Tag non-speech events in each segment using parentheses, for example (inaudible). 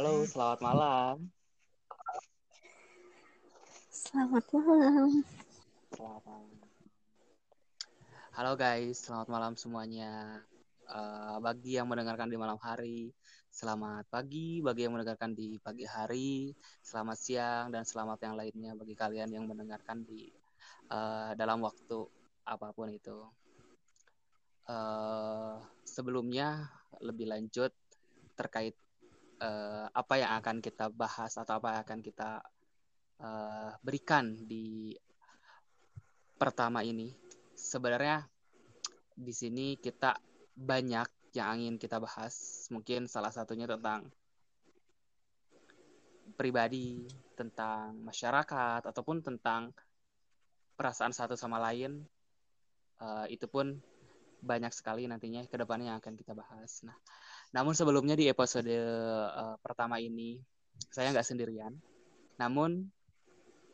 Halo, selamat malam. Selamat malam. Selamat malam. Halo guys, selamat malam semuanya. Uh, bagi yang mendengarkan di malam hari, selamat pagi. Bagi yang mendengarkan di pagi hari, selamat siang dan selamat yang lainnya bagi kalian yang mendengarkan di uh, dalam waktu apa pun itu. Uh, sebelumnya lebih lanjut terkait uh, apa yang akan kita bahas atau apa yang akan kita uh, berikan di pertama ini. Sebenarnya di sini kita banyak yang ingin kita bahas. Mungkin salah satunya tentang pribadi, tentang masyarakat, ataupun tentang perasaan satu sama lain. Uh, itu pun banyak sekali nantinya ke depannya yang akan kita bahas. Nah, namun sebelumnya di episode uh, pertama ini saya nggak sendirian. Namun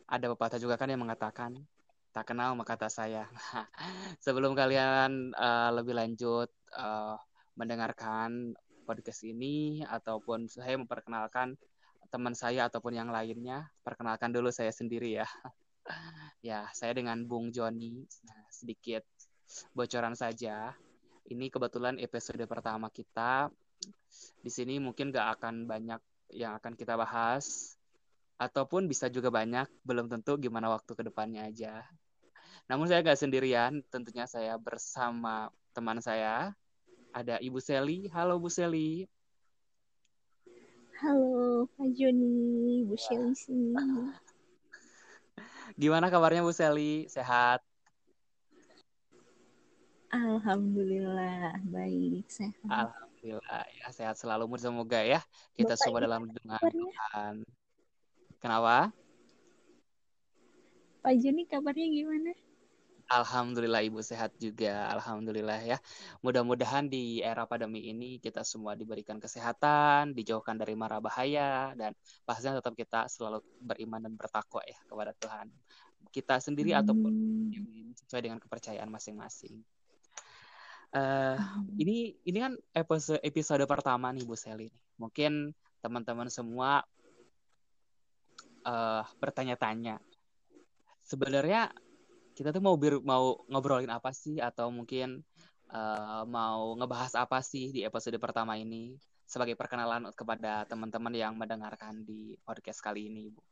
ada pepatah juga kan yang mengatakan tak kenal maka tak saya. (laughs) sebelum kalian uh, lebih lanjut uh, mendengarkan podcast ini ataupun saya memperkenalkan teman saya ataupun yang lainnya, perkenalkan dulu saya sendiri ya. (laughs) ya, saya dengan Bung Joni. Nah, sedikit bocoran saja. Ini kebetulan episode pertama kita di sini mungkin gak akan banyak yang akan kita bahas, ataupun bisa juga banyak, belum tentu gimana waktu ke depannya aja. Namun saya gak sendirian, tentunya saya bersama teman saya, ada Ibu Seli. Halo Bu Seli. Halo Pak Joni, Bu Seli sini. (laughs) Gimana kabarnya Bu Seli? Sehat? Alhamdulillah, baik, sehat. Alhamdulillah. Alhamdulillah ya sehat selalu semoga ya kita Bapak semua dalam dengan Tuhan. Kenapa? Pak Juni kabarnya gimana? Alhamdulillah Ibu sehat juga. Alhamdulillah ya. Mudah-mudahan di era pandemi ini kita semua diberikan kesehatan, dijauhkan dari mara bahaya dan pastinya tetap kita selalu beriman dan bertakwa ya kepada Tuhan. Kita sendiri hmm. ataupun sesuai dengan kepercayaan masing-masing. Uh, ini ini kan episode episode pertama nih Bu Seli. Mungkin teman-teman semua uh, bertanya-tanya. Sebenarnya kita tuh mau bir, mau ngobrolin apa sih atau mungkin uh, mau ngebahas apa sih di episode pertama ini sebagai perkenalan kepada teman-teman yang mendengarkan di podcast kali ini, Bu.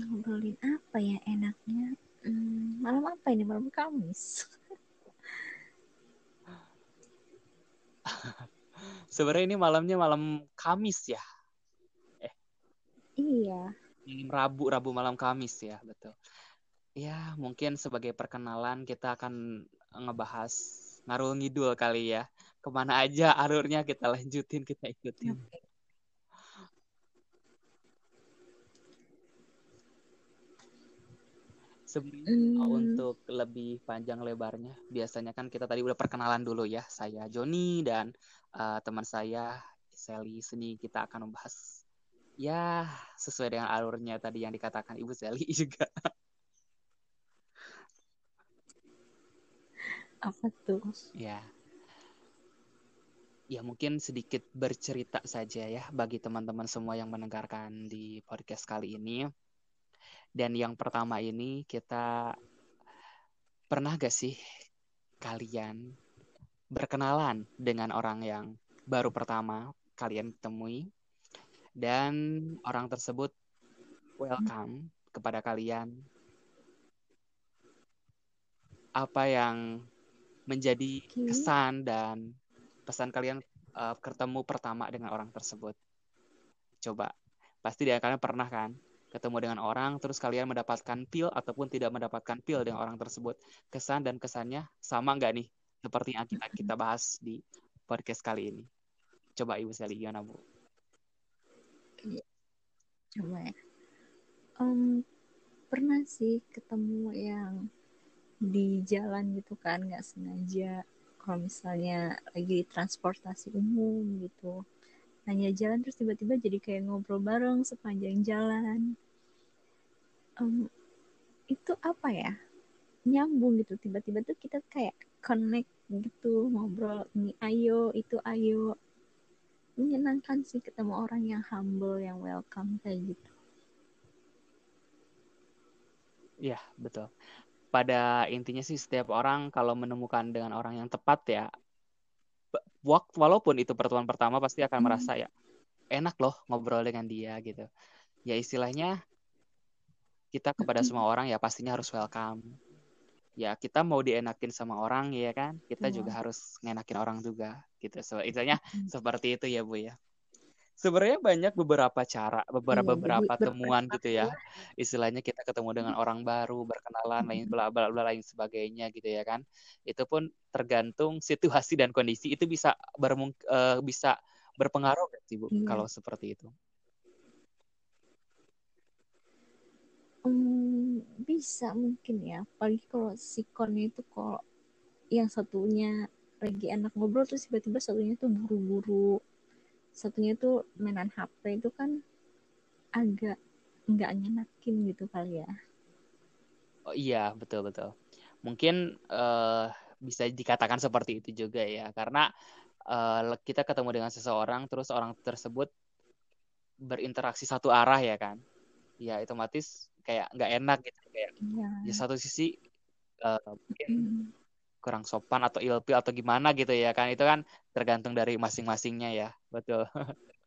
Ngobrolin apa ya enaknya? Hmm, malam apa ini? Malam Kamis. (laughs) (laughs) Sebenarnya ini malamnya malam Kamis ya. Eh. Iya. Malam Rabu, Rabu malam Kamis ya, betul. Ya, mungkin sebagai perkenalan kita akan ngebahas ngarul ngidul kali ya. Ke mana aja alurnya kita lanjutin, kita ikutin. Okay. Sebenarnya hmm. untuk lebih panjang lebarnya, biasanya kan kita tadi udah perkenalan dulu ya. Saya Joni dan uh, teman saya Sally Seni kita akan membahas ya sesuai dengan alurnya tadi yang dikatakan Ibu Sally (laughs) juga. Apa tuh? Ya. Ya mungkin sedikit bercerita saja ya bagi teman-teman semua yang mendengarkan di podcast kali ini dan yang pertama ini kita pernah gak sih kalian berkenalan dengan orang yang baru pertama kalian temui? Dan orang tersebut welcome kepada kalian. Apa yang menjadi kesan dan pesan kalian uh, ketemu pertama dengan orang tersebut? Coba. Pasti dia kalian pernah kan ketemu dengan orang terus kalian mendapatkan pil ataupun tidak mendapatkan pil dengan orang tersebut. Kesan dan kesannya sama nggak nih? Seperti yang kita kita bahas di podcast kali ini. Coba ibu Sally gimana bu? Coba um, pernah sih ketemu yang di jalan gitu kan nggak sengaja. Kalau misalnya lagi transportasi umum gitu hanya jalan terus tiba-tiba jadi kayak ngobrol bareng sepanjang jalan. Um, itu apa ya? Nyambung gitu tiba-tiba tuh kita kayak connect gitu ngobrol ini ayo itu ayo. Menyenangkan sih ketemu orang yang humble yang welcome kayak gitu. Iya, betul. Pada intinya sih setiap orang kalau menemukan dengan orang yang tepat ya, walaupun itu pertemuan pertama pasti akan hmm. merasa ya enak loh ngobrol dengan dia gitu. Ya istilahnya kita kepada semua orang ya pastinya harus welcome. Ya kita mau dienakin sama orang ya kan, kita juga harus ngenakin orang juga gitu. So, istilahnya seperti itu ya Bu ya sebenarnya banyak beberapa cara, beberapa iya, beberapa temuan gitu ya. Istilahnya kita ketemu dengan orang baru, berkenalan, lain bla bla bla lain sebagainya gitu ya kan. Itu pun tergantung situasi dan kondisi itu bisa bermung uh, bisa berpengaruh gak sih Bu iya. kalau seperti itu? Hmm, bisa mungkin ya. Apalagi kalau sikonnya itu kalau yang satunya lagi enak ngobrol terus tiba-tiba satunya tuh buru-buru satunya tuh mainan HP itu kan agak nggak nyenakin gitu kali ya. Oh iya betul betul. Mungkin uh, bisa dikatakan seperti itu juga ya karena uh, kita ketemu dengan seseorang terus orang tersebut berinteraksi satu arah ya kan? Ya otomatis kayak nggak enak gitu kayak ya. di satu sisi uh, mungkin hmm kurang sopan atau ilfil atau gimana gitu ya kan. Itu kan tergantung dari masing-masingnya ya. Betul. (laughs)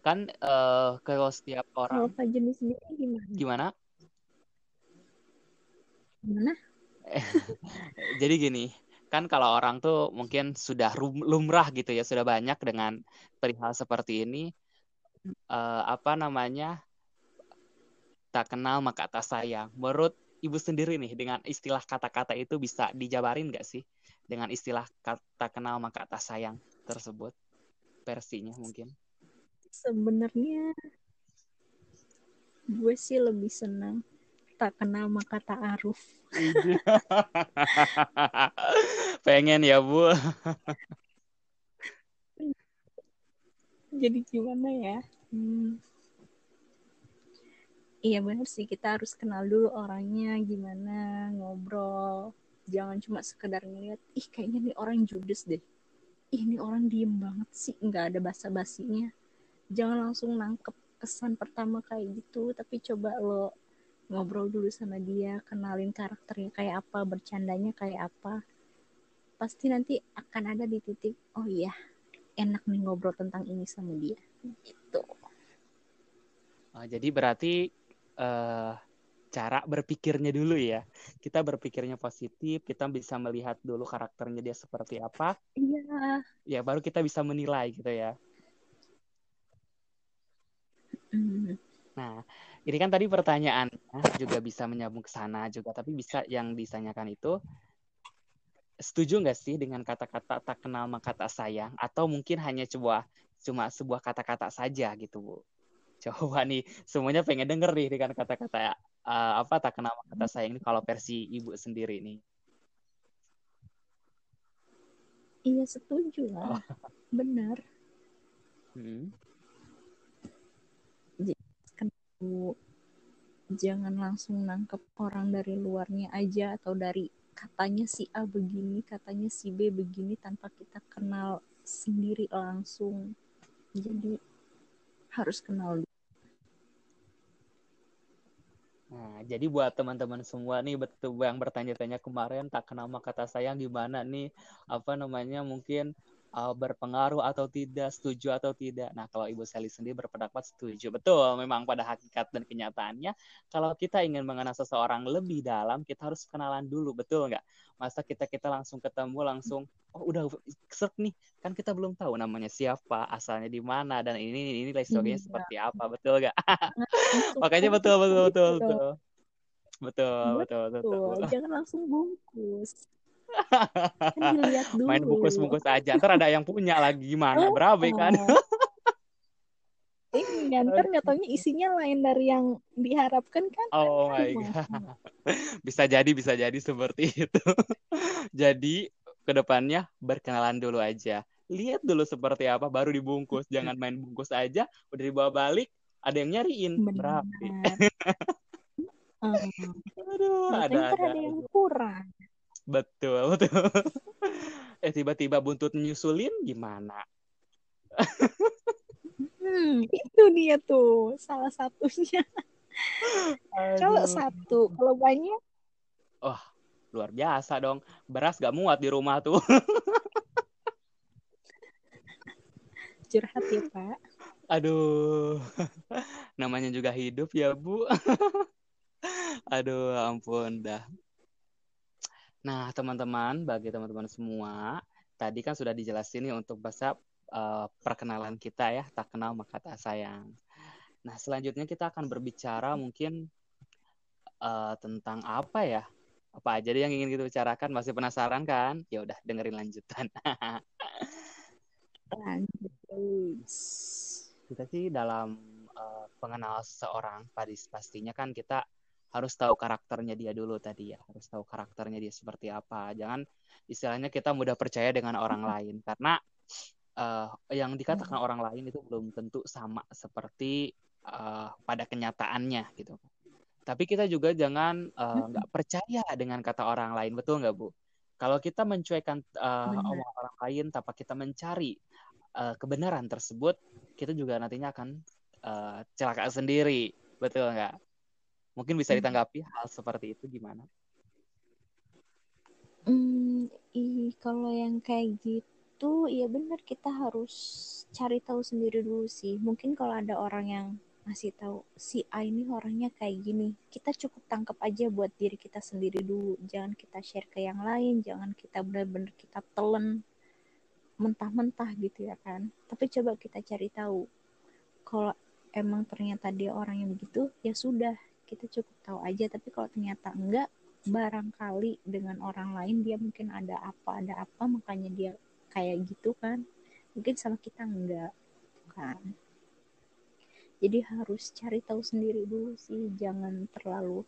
Kan uh, kalau setiap orang kalau jenis sendiri gimana? Gimana? Gimana? (laughs) Jadi gini kan kalau orang tuh mungkin sudah lumrah gitu ya sudah banyak dengan perihal seperti ini uh, apa namanya tak kenal maka tak sayang. Menurut ibu sendiri nih dengan istilah kata-kata itu bisa dijabarin nggak sih? Dengan istilah kata kenal maka kata sayang tersebut versinya mungkin. Sebenarnya gue sih lebih senang tak kenal maka tak aruf. (laughs) Pengen ya bu. Jadi gimana ya? Hmm Iya benar sih. Kita harus kenal dulu orangnya gimana ngobrol. Jangan cuma sekedar ngeliat ih kayaknya nih orang judes deh. Ini orang diem banget sih. Nggak ada basa-basinya. Jangan langsung nangkep kesan pertama kayak gitu tapi coba lo ngobrol dulu sama dia kenalin karakternya kayak apa bercandanya kayak apa. Pasti nanti akan ada di titik oh iya enak nih ngobrol tentang ini sama dia. Gitu. Oh, jadi berarti uh, cara berpikirnya dulu ya. Kita berpikirnya positif, kita bisa melihat dulu karakternya dia seperti apa. Iya. Ya, baru kita bisa menilai gitu ya. Mm. Nah, ini kan tadi pertanyaannya juga bisa menyambung ke sana juga, tapi bisa yang ditanyakan itu setuju nggak sih dengan kata-kata tak kenal maka tak sayang atau mungkin hanya coba cuma sebuah kata-kata saja gitu Bu? Coba nih semuanya pengen denger nih dengan kata-kata uh, apa tak kenal kata sayang ini kalau versi ibu sendiri nih iya setuju lah oh. benar hmm. jangan langsung nangkep orang dari luarnya aja atau dari katanya si A begini katanya si B begini tanpa kita kenal sendiri langsung jadi harus kenal Nah, jadi buat teman-teman semua nih betul yang bertanya-tanya kemarin tak kenal kata sayang gimana nih apa namanya mungkin uh, berpengaruh atau tidak, setuju atau tidak. Nah, kalau Ibu Sally sendiri berpendapat setuju. Betul, memang pada hakikat dan kenyataannya, kalau kita ingin mengenal seseorang lebih dalam, kita harus kenalan dulu, betul nggak? Masa kita kita langsung ketemu, langsung, oh udah set nih, kan kita belum tahu namanya siapa, asalnya di mana, dan ini ini, ini sebagainya iya. seperti apa, betul nggak? (laughs) Makanya betul, betul, betul, betul. Betul, betul, betul, betul. Jangan langsung bungkus (laughs) kan dulu. Main bungkus-bungkus aja. Ntar ada yang punya lagi gimana? Oh, Berapa kan? Ini ntar nggak taunya isinya lain dari yang diharapkan kan? Oh my god. (laughs) bisa jadi, bisa jadi seperti itu. (laughs) jadi ke depannya berkenalan dulu aja. Lihat dulu seperti apa, baru dibungkus. Jangan main bungkus aja, udah dibawa balik, ada yang nyariin. Benar. (laughs) Aduh, ada, ada, ada yang kurang. Betul, betul. eh (laughs) eh tiba-tiba buntut nyusulin gimana? Hmm, itu dia tuh salah satunya. (laughs) Kalau satu, kalau banyak. Oh, luar biasa dong. Beras gak muat di rumah tuh. Curhat ya, Pak. Aduh, (laughs) namanya juga hidup ya, Bu. (laughs) Aduh, ampun dah. Nah, teman-teman, bagi teman-teman semua, tadi kan sudah dijelasin nih untuk bahasa uh, perkenalan kita ya, tak kenal maka tak sayang. Nah, selanjutnya kita akan berbicara mungkin uh, tentang apa ya? Apa aja yang ingin kita bicarakan? Masih penasaran kan? Ya udah, dengerin lanjutan. (laughs) Lanjut. Kita sih dalam uh, pengenal seseorang, pastinya kan kita harus tahu karakternya dia dulu tadi ya, harus tahu karakternya dia seperti apa. Jangan istilahnya kita mudah percaya dengan orang lain. Karena uh, yang dikatakan orang lain itu belum tentu sama seperti uh, pada kenyataannya gitu. Tapi kita juga jangan nggak uh, percaya dengan kata orang lain, betul nggak Bu? Kalau kita mencuekan uh, omongan orang lain tanpa kita mencari uh, kebenaran tersebut, kita juga nantinya akan uh, celaka sendiri, betul nggak? Mungkin bisa hmm. ditanggapi hal seperti itu gimana? Hmm, i, kalau yang kayak gitu, ya benar kita harus cari tahu sendiri dulu sih. Mungkin kalau ada orang yang ngasih tahu si A ini orangnya kayak gini, kita cukup tangkap aja buat diri kita sendiri dulu. Jangan kita share ke yang lain, jangan kita benar-benar kita telan mentah-mentah gitu ya kan. Tapi coba kita cari tahu kalau emang ternyata dia orang yang begitu ya sudah kita cukup tahu aja. Tapi kalau ternyata enggak barangkali dengan orang lain dia mungkin ada apa ada apa makanya dia kayak gitu kan. Mungkin sama kita enggak kan. Jadi harus cari tahu sendiri dulu sih. Jangan terlalu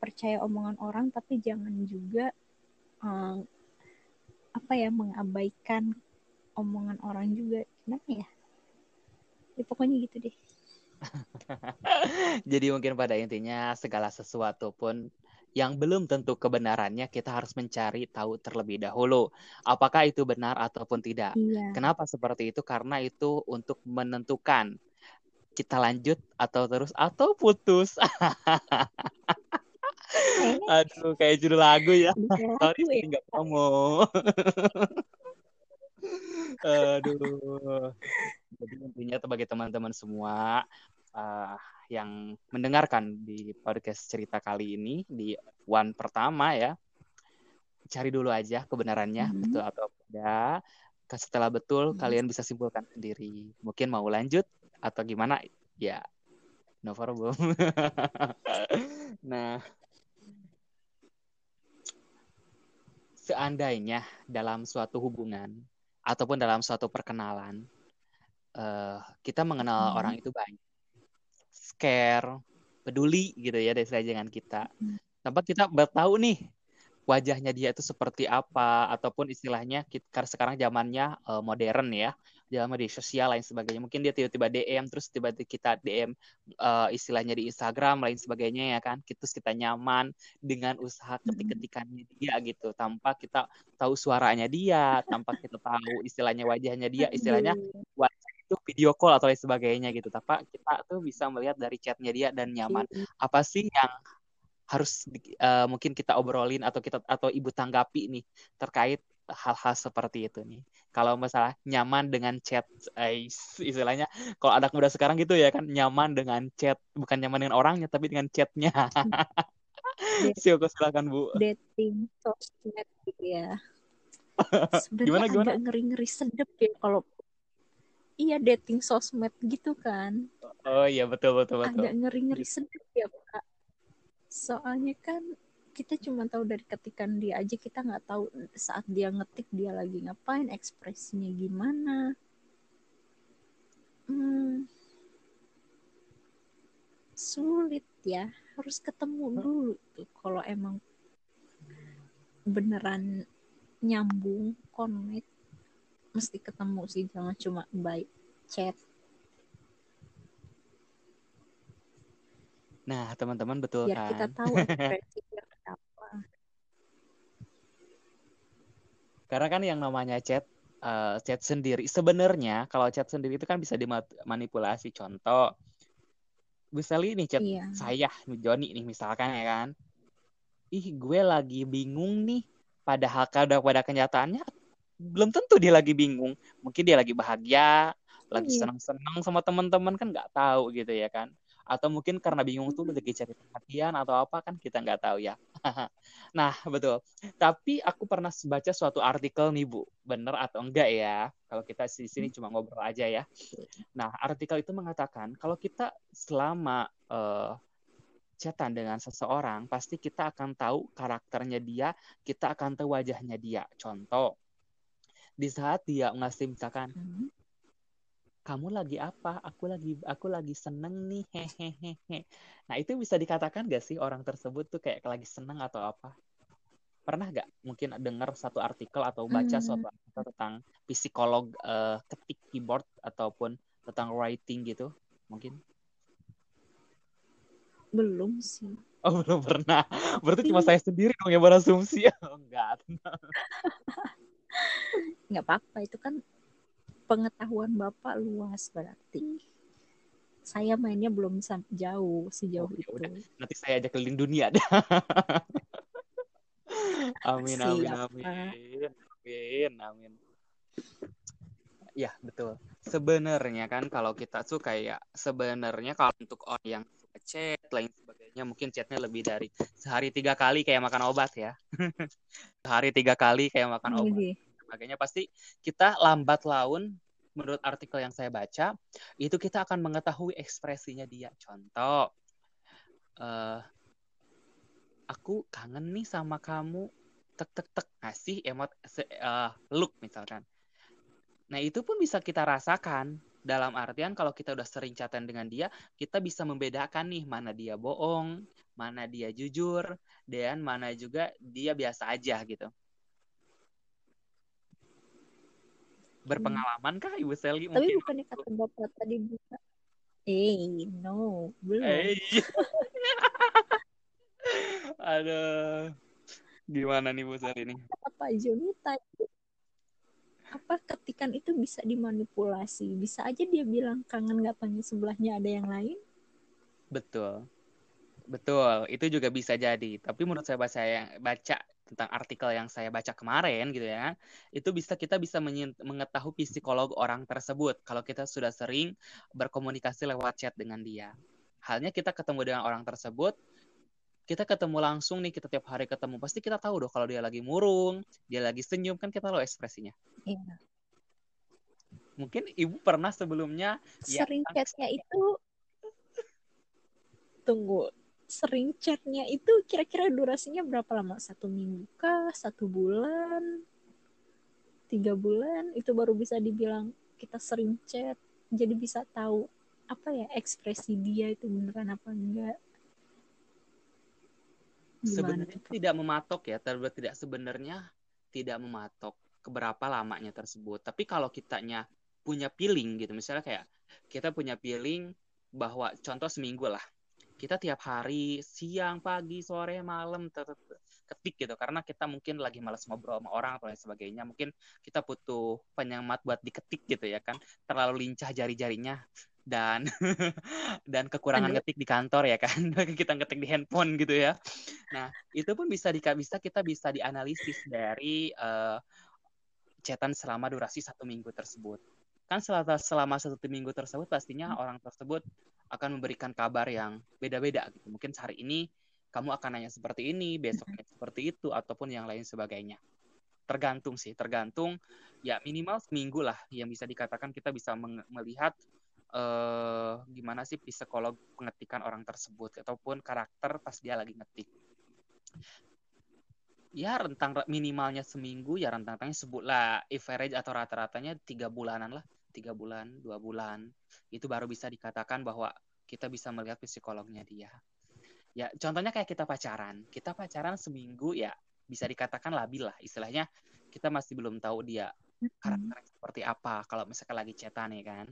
percaya omongan orang tapi jangan juga um, apa ya mengabaikan omongan orang juga gimana ya ya pokoknya gitu deh (laughs) jadi mungkin pada intinya segala sesuatu pun yang belum tentu kebenarannya kita harus mencari tahu terlebih dahulu apakah itu benar ataupun tidak. Iya. Kenapa seperti itu? Karena itu untuk menentukan kita lanjut atau terus atau putus. (laughs) Aduh, kayak judul lagu ya. Sorry, ya. nggak promo. (laughs) Aduh. Jadi intinya bagi teman-teman semua uh, yang mendengarkan di podcast cerita kali ini di one pertama ya, cari dulu aja kebenarannya hmm. betul atau tidak. Setelah betul hmm. kalian bisa simpulkan sendiri. Mungkin mau lanjut atau gimana? Ya, no problem. (laughs) nah, seandainya dalam suatu hubungan ataupun dalam suatu perkenalan uh, kita mengenal hmm. orang itu banyak scare peduli gitu ya dari dengan kita hmm. tanpa kita tahu nih wajahnya dia itu seperti apa ataupun istilahnya kita sekarang zamannya uh, modern ya dalam media sosial lain sebagainya. Mungkin dia tiba-tiba DM terus tiba-tiba kita DM uh, eh, istilahnya di Instagram lain sebagainya ya kan? Terus kita nyaman dengan usaha ketik-ketikannya dia gitu. Tanpa kita tahu suaranya dia tanpa kita tahu istilahnya wajahnya dia istilahnya wajah itu video call atau lain sebagainya gitu. Tapi kita tuh bisa melihat dari chatnya dia dan nyaman. Apa sih yang harus uh, mungkin kita obrolin atau kita atau ibu tanggapi nih terkait hal-hal seperti itu nih. Kalau masalah nyaman dengan chat, eh, istilahnya kalau anak muda sekarang gitu ya kan nyaman dengan chat, bukan nyaman dengan orangnya tapi dengan chatnya. (laughs) Siapa silakan Bu. Dating sosmed gitu ya. (laughs) Sebenarnya gimana, agak ngeri-ngeri sedep ya kalau Iya dating sosmed gitu kan. Oh iya betul betul betul. Agak ngeri-ngeri sedep ya Pak soalnya kan kita cuma tahu dari ketikan dia aja kita nggak tahu saat dia ngetik dia lagi ngapain ekspresinya gimana. Hmm, sulit ya harus ketemu dulu tuh kalau emang beneran nyambung connect mesti ketemu sih jangan cuma by chat. Nah, teman-teman betul Biar kan? kita tahu (laughs) apa. Karena kan yang namanya chat uh, chat sendiri sebenarnya kalau chat sendiri itu kan bisa dimanipulasi. Contoh, misalnya nih chat iya. saya Joni nih misalkan ya kan. Ih, gue lagi bingung nih. Padahal kada pada kenyataannya belum tentu dia lagi bingung. Mungkin dia lagi bahagia, lagi iya. senang-senang sama teman-teman kan nggak tahu gitu ya kan atau mungkin karena bingung tuh lagi cari perhatian atau apa kan kita nggak tahu ya. (laughs) nah betul. Tapi aku pernah baca suatu artikel nih bu, bener atau enggak ya? Kalau kita di sini cuma ngobrol aja ya. Nah artikel itu mengatakan kalau kita selama uh, chatan dengan seseorang, pasti kita akan tahu karakternya dia, kita akan tahu wajahnya dia. Contoh, di saat dia ngasih misalkan, hmm kamu lagi apa? Aku lagi aku lagi seneng nih. Hehehe. Nah, itu bisa dikatakan gak sih orang tersebut tuh kayak lagi seneng atau apa? Pernah gak mungkin dengar satu artikel atau baca hmm. suatu artikel tentang psikolog uh, ketik keyboard ataupun tentang writing gitu? Mungkin? Belum sih. Oh, belum pernah. (laughs) Berarti cuma saya sendiri dong yang berasumsi. (laughs) Oh, enggak. (laughs) Enggak apa-apa, itu kan pengetahuan Bapak luas berarti. Saya mainnya belum jauh sejauh oh, itu. Udah. Nanti saya ajak keliling dunia deh. (laughs) amin, amin, amin. Amin, amin. Ya, betul. Sebenarnya kan kalau kita tuh kayak sebenarnya kalau untuk orang yang suka chat lain sebagainya mungkin chatnya lebih dari sehari tiga kali kayak makan obat ya. (laughs) sehari tiga kali kayak makan obat. Sebagainya pasti kita lambat laun menurut artikel yang saya baca itu kita akan mengetahui ekspresinya dia. Contoh uh, aku kangen nih sama kamu tek tek tek ngasih emot uh, look misalkan. Nah itu pun bisa kita rasakan. Dalam artian kalau kita udah sering chatan dengan dia kita bisa membedakan nih mana dia bohong mana dia jujur dan mana juga dia biasa aja gitu berpengalaman kah Ibu Sally? Tapi mungkin bukannya kata Bapak tadi buka. Eh, no, belum. Eh, (laughs) Aduh. Gimana nih Bu Sally ini? Pak Joni tadi apa ketikan itu bisa dimanipulasi bisa aja dia bilang kangen nggak tanya sebelahnya ada yang lain betul betul itu juga bisa jadi. Tapi menurut saya baca yang baca tentang artikel yang saya baca kemarin gitu ya itu bisa kita bisa mengetahui psikolog orang tersebut kalau kita sudah sering berkomunikasi lewat chat dengan dia. Halnya kita ketemu dengan orang tersebut kita ketemu langsung nih kita tiap hari ketemu pasti kita tahu dong kalau dia lagi murung dia lagi senyum kan kita tahu ekspresinya. Iya. mungkin ibu pernah sebelumnya sering ya, chatnya itu tunggu sering chatnya itu kira-kira durasinya berapa lama? Satu minggu kah? Satu bulan? Tiga bulan? Itu baru bisa dibilang kita sering chat. Jadi bisa tahu apa ya ekspresi dia itu beneran apa enggak. sebenarnya tidak mematok ya, terus tidak sebenarnya tidak mematok keberapa lamanya tersebut. Tapi kalau kitanya punya feeling gitu, misalnya kayak kita punya feeling bahwa contoh seminggu lah kita tiap hari siang pagi sore malam ketik gitu. Karena kita mungkin lagi malas ngobrol sama orang atau lain sebagainya mungkin kita butuh penyemat buat diketik gitu ya kan. Terlalu lincah jari-jarinya dan (laughs) dan kekurangan Aduh. ngetik di kantor ya kan. (laughs) Kita ngetik di handphone gitu ya. Nah itu pun bisa di, bisa kita bisa dianalisis dari uh, chatan selama durasi satu minggu tersebut kan selama selama satu minggu tersebut pastinya hmm. orang tersebut akan memberikan kabar yang beda-beda gitu. Mungkin hari ini kamu akan nanya seperti ini, besoknya seperti itu ataupun yang lain sebagainya. Tergantung sih, tergantung ya minimal seminggu lah yang bisa dikatakan kita bisa melihat uh, gimana sih psikolog pengetikan orang tersebut ataupun karakter pas dia lagi ngetik. Ya rentang minimalnya seminggu, ya rentang-rentangnya sebut lah average atau rata-ratanya tiga bulanan lah tiga bulan, dua bulan, itu baru bisa dikatakan bahwa kita bisa melihat psikolognya dia. Ya, contohnya kayak kita pacaran. Kita pacaran seminggu ya bisa dikatakan labil lah. Istilahnya kita masih belum tahu dia karakter seperti apa kalau misalkan lagi cetan ya kan.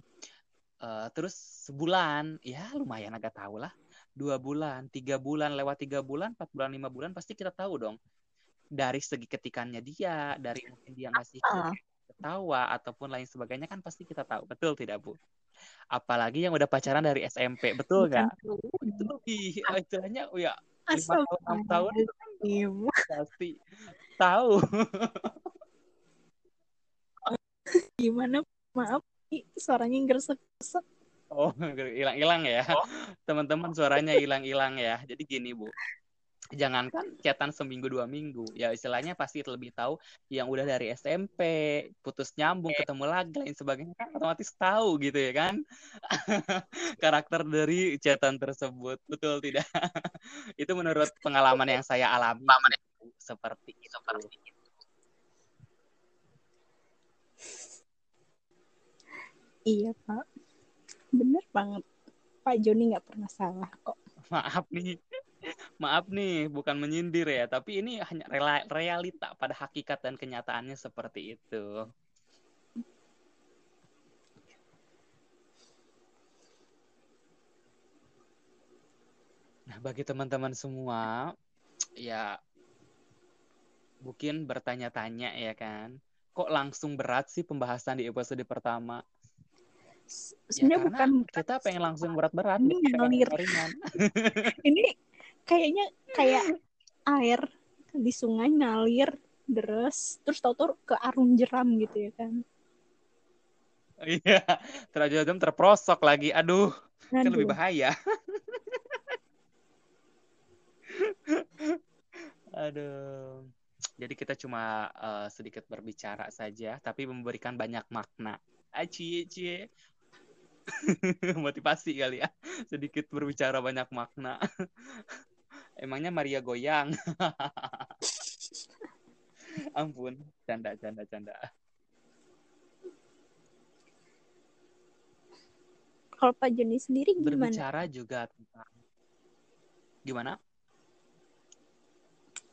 Uh, terus sebulan, ya lumayan agak tahu lah. Dua bulan, tiga bulan, lewat tiga bulan, empat bulan, lima bulan, pasti kita tahu dong dari segi ketikannya dia, dari mungkin dia ngasih Ah, ketawa ataupun lain sebagainya kan pasti kita tahu. Betul tidak, Bu? Apalagi yang udah pacaran dari SMP, betul nggak? Itu lebih eh, istilahnya oh ya lima tahun enam tahun (laughs) pasti tahu. (laughs) Gimana? Maaf, suaranya ngeresek-resek. Oh, (laughs) hilang-hilang ya. Teman-teman suaranya hilang-hilang ya. Jadi gini, Bu. Jangankan chatan seminggu dua minggu, ya istilahnya pasti lebih tahu yang udah dari SMP, putus nyambung, ketemu lagi, lain sebagainya kan otomatis tahu gitu ya kan. (laughs) Karakter dari chatan tersebut. Betul tidak? (laughs) Itu menurut pengalaman yang saya alami seperti itu. Iya, Pak. Bener banget. Pak Joni nggak pernah salah kok. Maaf nih. Maaf nih, bukan menyindir ya, tapi ini hanya realita pada hakikat dan kenyataannya seperti itu. Nah, bagi teman-teman semua, ya mungkin bertanya-tanya ya kan, kok langsung berat sih pembahasan di episode pertama? Ya Sebenarnya karena bukan kita pengen langsung berat-berat, Ini ngalir. (laughs) Ini kayaknya kayak air di sungai ngalir deres terus tau-tau ke arung jeram gitu ya kan. (laughs) Iya, terajam terprosok lagi. Aduh, kan lebih bahaya. (laughs) Aduh. Jadi kita cuma eh, sedikit berbicara saja, tapi memberikan banyak makna. Aci, cie. (laughs) Motivasi kali ya. Sedikit berbicara banyak makna. Emangnya Maria goyang? (laughs) Ampun, canda, canda, canda. Kalau Pak Joni sendiri gimana? Berbicara juga tentang gimana?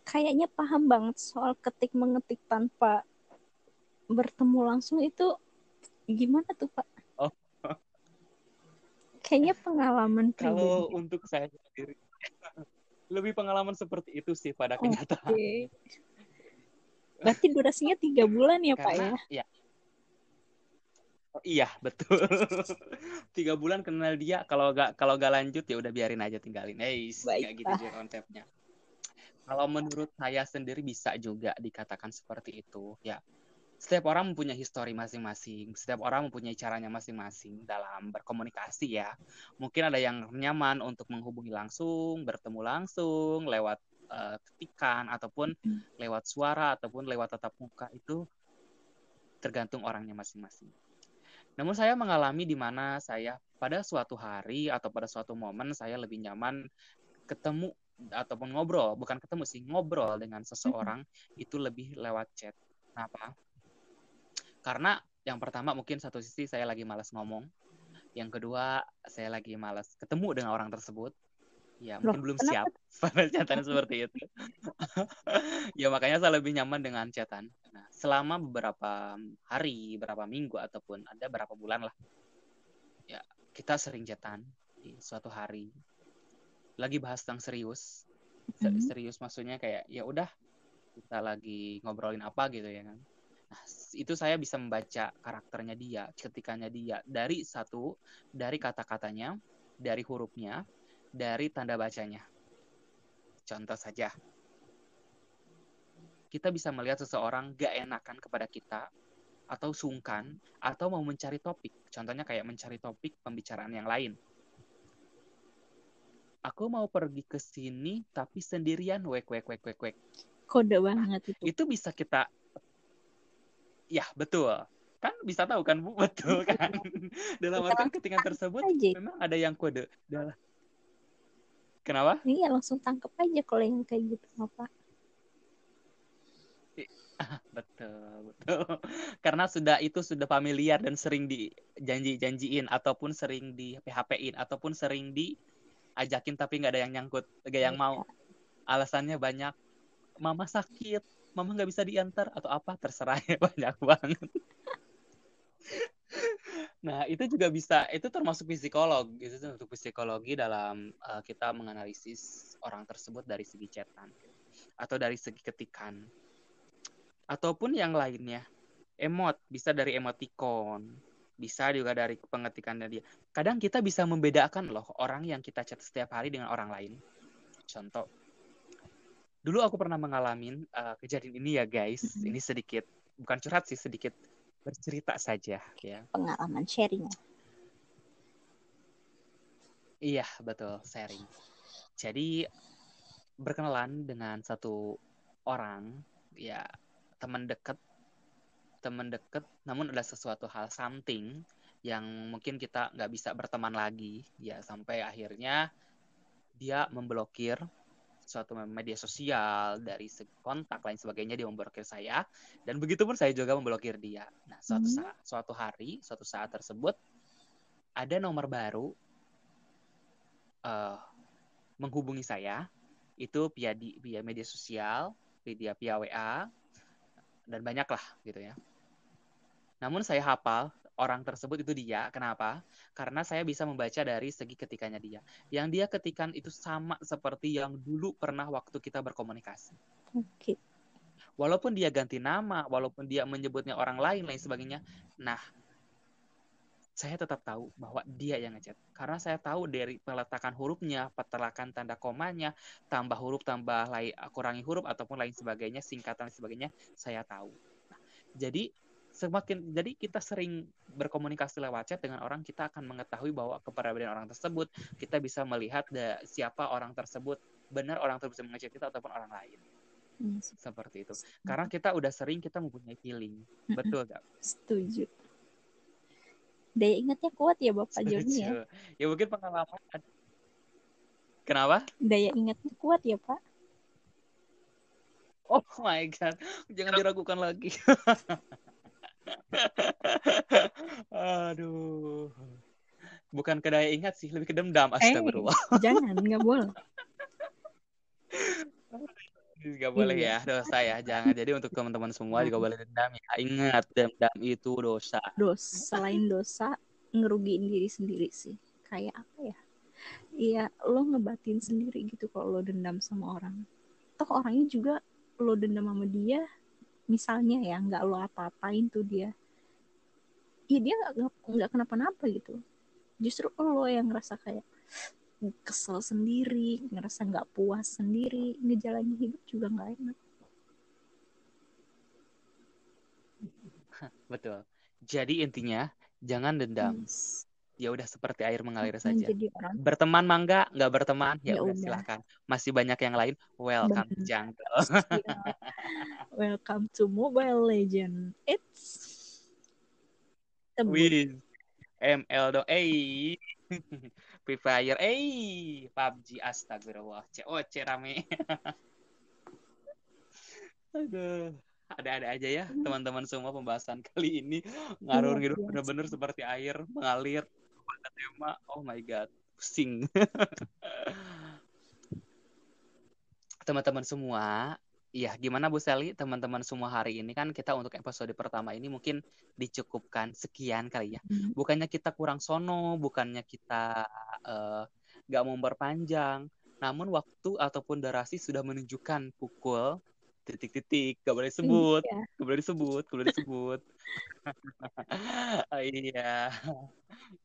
Kayaknya paham banget soal ketik mengetik tanpa bertemu langsung itu gimana tuh Pak? Oh. Kayaknya pengalaman Kalau untuk saya sendiri, lebih pengalaman seperti itu sih pada Oke. kenyataan. Berarti durasinya tiga bulan ya Pak ya? Karena ya, oh, iya betul. (laughs) Tiga bulan kenal dia, kalau gak kalau gak lanjut ya udah biarin aja tinggalin. Eh, nggak gitu juga konsepnya. Kalau menurut saya sendiri bisa juga dikatakan seperti itu. Ya, setiap orang mempunyai histori masing-masing, setiap orang mempunyai caranya masing-masing dalam berkomunikasi ya. Mungkin ada yang nyaman untuk menghubungi langsung, bertemu langsung, lewat eh, ketikan ataupun lewat suara ataupun lewat tatap muka itu tergantung orangnya masing-masing. Namun saya mengalami di mana saya pada suatu hari atau pada suatu momen saya lebih nyaman ketemu ataupun ngobrol, bukan ketemu sih, ngobrol dengan seseorang itu lebih lewat chat. Kenapa? Karena yang pertama mungkin satu sisi saya lagi malas ngomong, yang kedua saya lagi malas ketemu dengan orang tersebut. Ya Loh, mungkin belum kenapa siap (laughs) pada seperti itu. (laughs) ya makanya saya lebih nyaman dengan chatan. Nah, selama beberapa hari, beberapa minggu ataupun ada berapa bulan lah. Ya, kita sering chatan di suatu hari. Lagi bahas tentang serius. Se- Mhm. Serius maksudnya kayak ya udah kita lagi ngobrolin apa gitu ya kan. Nah, itu saya bisa membaca karakternya dia, ketikanya dia dari satu dari kata-katanya, dari hurufnya, dari tanda bacanya. Contoh saja, kita bisa melihat seseorang gak enakan kepada kita, atau sungkan, atau mau mencari topik. Contohnya kayak mencari topik pembicaraan yang lain. Aku mau pergi ke sini, tapi sendirian, wek, wek, wek, wek, wek. Kode banget itu. Itu bisa kita, ya betul. Kan bisa tahu kan, Bu? (laughs) Betul kan? Dalam artian ketika tersebut, aja. memang ada yang kode. Dalam... Kenapa? Iya langsung tangkep aja kalau yang kayak gitu apa? (laughs) Betul, betul. Karena sudah itu sudah familiar dan sering dijanji-janjiin ataupun sering di PHP-in ataupun sering diajakin tapi nggak ada yang nyangkut, nggak yang mau. Alasannya banyak. Mama sakit, mama nggak bisa diantar atau apa terserah ya (laughs) banyak banget. Nah, itu juga bisa, itu termasuk psikolog, itu untuk psikologi dalam uh, kita menganalisis orang tersebut dari segi chatan. atau dari segi ketikan ataupun yang lainnya emot bisa dari emoticon bisa juga dari pengetikannya dia kadang kita bisa membedakan loh orang yang kita chat setiap hari dengan orang lain contoh dulu aku pernah mengalami uh, kejadian ini ya guys. Mm-hmm. ini sedikit bukan curhat sih sedikit bercerita saja ya. Pengalaman sharing iya betul sharing. Jadi berkenalan dengan satu orang ya teman dekat teman dekat namun ada sesuatu hal something yang mungkin kita nggak bisa berteman lagi ya sampai akhirnya dia memblokir suatu media sosial dari kontak lain sebagainya dia memblokir saya. Dan begitu pun saya juga memblokir dia. Nah suatu hmm. saat suatu hari suatu saat tersebut ada nomor baru uh, menghubungi saya. Itu via di via media sosial via via WA dan banyak lah gitu ya. Namun saya hafal orang tersebut itu dia. Kenapa? Karena saya bisa membaca dari segi ketikannya dia. Yang dia ketikan itu sama seperti yang dulu pernah waktu kita berkomunikasi. Oke. Okay. Walaupun dia ganti nama, walaupun dia menyebutnya orang lain lain sebagainya. Nah, saya tetap tahu bahwa dia yang ngechat. Karena saya tahu dari peletakan hurufnya, petelakan tanda komanya, tambah huruf, tambah lain, kurangi huruf ataupun lain sebagainya, singkatan dan sebagainya, saya tahu. Nah, jadi semakin jadi kita sering berkomunikasi lewat chat dengan orang kita akan mengetahui bahwa kepribadian orang tersebut kita bisa melihat da, siapa orang tersebut benar orang tersebut mengechat kita ataupun orang lain. Yes. Iya seperti itu. karena kita udah sering kita mempunyai feeling. Betul gak setuju. Daya ingatnya kuat ya bapak Joni ya? Ya mungkin pengalaman kenapa? Daya ingatnya kuat ya pak? Oh my god, jangan diragukan lagi. (laughs) (laughs) Aduh. Bukan ke daya ingat sih, lebih ke dendam. Eh, Astagfirullah. Eh, (laughs) jangan, nggak boleh. Gak boleh iya. ya, dosa ya. Jangan. Jadi untuk teman-teman semua juga boleh dendam ya. Ingat, dendam itu dosa. Dosa. Selain dosa, ngerugiin diri sendiri sih. Kayak apa ya? Iya, lo ngebatin sendiri gitu kalau lo dendam sama orang. Toh orangnya juga lo dendam sama dia, misalnya ya nggak lo apa-apain tuh dia. Ya dia nggak kenapa-napa gitu. Justru lo yang ngerasa kayak kesel sendiri ngerasa nggak puas sendiri ngejalanin hidup juga nggak enak. Betul. Jadi intinya jangan dendam. Yes ya udah seperti air mengalir saja. Berteman mangga, nggak berteman ya, ya udah silahkan. Masih banyak yang lain. Welcome to jungle. (laughs) Welcome to Mobile Legend. It's Wih, ML dong. Eh, Free Fire. Eh, PUBG astagfirullah. COC rame. (laughs) Aduh ada-ada aja ya hmm. teman-teman semua pembahasan kali ini ngarur gitu bener-bener seperti air mengalir tema oh my god pusing (laughs) teman-teman semua Iya, gimana Bu Sally? Teman-teman semua hari ini kan kita untuk episode pertama ini mungkin dicukupkan sekian kali ya. Hmm. Bukannya kita kurang sono, bukannya kita uh, gak mau memperpanjang, namun waktu ataupun durasi sudah menunjukkan pukul titik-titik gak boleh sebut iya. gak boleh disebut gak boleh disebut. (laughs) Iya.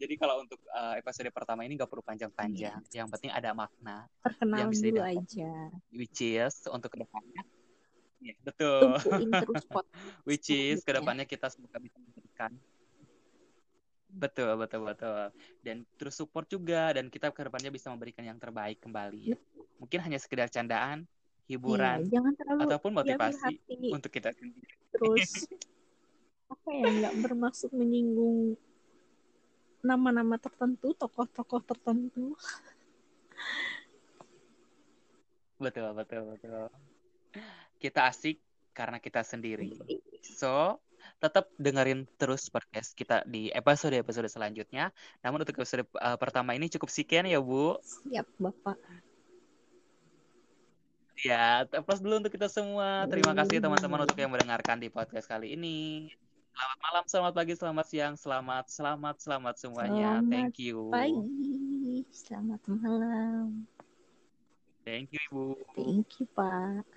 Jadi kalau untuk uh, episode pertama ini gak perlu panjang-panjang. Yes. yang penting ada makna Perkenalan yang bisa dulu aja. Which is untuk ke depannya (laughs) ya, betul. Terus which is ke depannya kita semoga bisa memberikan betul betul betul. Dan terus support juga dan kita ke depannya bisa memberikan yang terbaik kembali mungkin hanya sekedar candaan hiburan iya, jangan terlalu ataupun motivasi untuk kita sendiri. Terus (laughs) apa ya nggak bermaksud menyinggung nama-nama tertentu, tokoh-tokoh tertentu. Betul, betul, betul. Kita asik karena kita sendiri. So, tetap dengerin terus podcast kita di episode-episode selanjutnya. Namun untuk episode uh, pertama ini cukup sekian ya, Bu. Siap, Bapak. Ya, plus dulu untuk kita semua. Terima kasih teman-teman untuk yang mendengarkan di podcast kali ini. Selamat malam, selamat pagi, selamat siang, selamat, selamat, selamat semuanya. Selamat Thank you. Pagi, selamat malam. Thank you, Ibu. Thank you, Pak.